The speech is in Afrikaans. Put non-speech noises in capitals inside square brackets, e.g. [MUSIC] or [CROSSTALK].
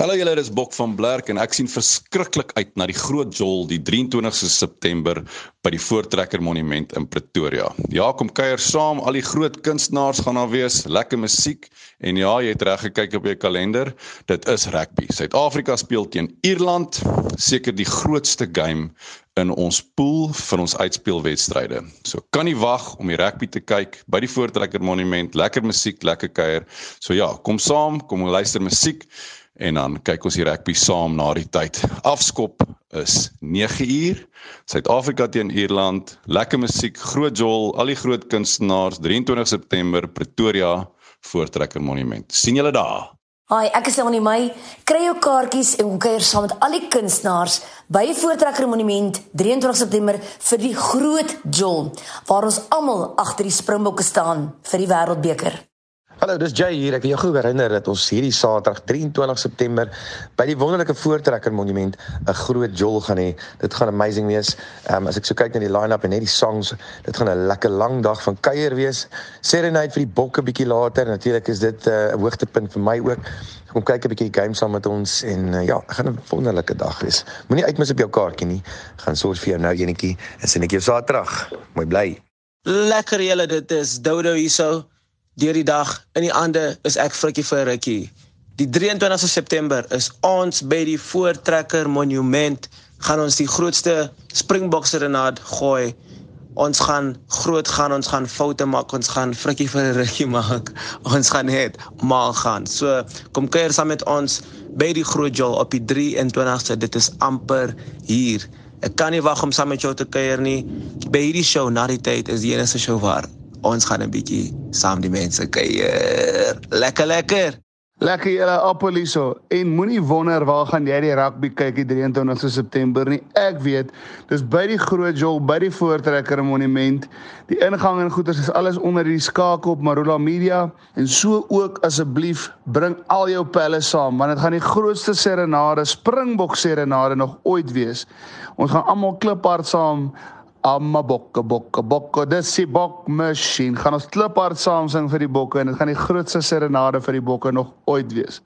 Hallo julle, dis Bok van Blerk en ek sien verskriklik uit na die groot jol die 23ste September by die Voortrekker Monument in Pretoria. Ja, kom kuier saam, al die groot kunstenaars gaan daar wees, lekker musiek en ja, jy het reg gekyk op jou kalender, dit is rugby. Suid-Afrika speel teen Ierland, seker die grootste game in ons pool vir ons uitspelwedstryde. So kan nie wag om die rugby te kyk by die Voortrekker Monument, lekker musiek, lekker kuier. So ja, kom saam, kom luister musiek en dan kyk ons die rugby saam na die tyd. Afskop is 9 uur. Suid-Afrika teen Ierland. Lekker musiek, groot jol, al die groot kunstenaars 23 September Pretoria Voortrekker Monument. sien julle daar. Hi, ek is Leonie May. Kry jou kaartjies en kuier saam met al die kunstenaars by Voortrekker Monument 23 September vir die groot jol waar ons almal agter die Springbokke staan vir die Wêreldbeker. Hallo, dis Jay hier. Ek wil jou gou herinner dat ons hierdie Saterdag 23 September by die wonderlike Voortrekker Monument 'n groot jol gaan hê. Dit gaan amazing wees. Ehm um, as ek so kyk na die line-up en net die songs, dit gaan 'n lekker lang dag van kuier wees. Serenade vir die bokke bietjie later. Natuurlik is dit eh, 'n uh, hoogtepunt vir my ook. Kom kyk 'n bietjie game saam met ons en uh, ja, gaan 'n wonderlike dag wees. Moenie uitmis op jou kaartjie nie. Gaan sorg vir jou nou enetjie. En sien ek jou Saterdag. Mooi bly. Lekker julle dit is Dodo hierso deur die dag in die aande is ek frikkie vir rukkie. Die 23 September is ons by die Voortrekker Monument gaan ons die grootste Springbok serenade gooi. Ons gaan groot gaan, ons gaan foute maak, ons gaan frikkie vir rukkie [LAUGHS] maak. Ons gaan net mal gaan. So kom kuier saam met ons by die groot jol op die 23ste. Dit is amper hier. Ek kan nie wag om saam met jou te kuier nie. By hierdie show na die tyd is die enigste show waar ons gaan 'n bietjie saam die mense kuier. Lekker lekker. Lekker julle Appoliso en moenie wonder waar gaan jy die rugby kyk die 23 September nie. Ek weet, dis by die Groot Jol by die Voortrekker Monument. Die ingang en goeders is alles onder die skakel op Marula Media en so ook asseblief bring al jou pelle saam want dit gaan die grootste serenade, Springbok serenade nog ooit wees. Ons gaan almal kliphard saam Amma bokke bokke bokke dis die bok masjien gaan ons kliphard saam sing vir die bokke en dit gaan die grootste serenade vir die bokke nog ooit wees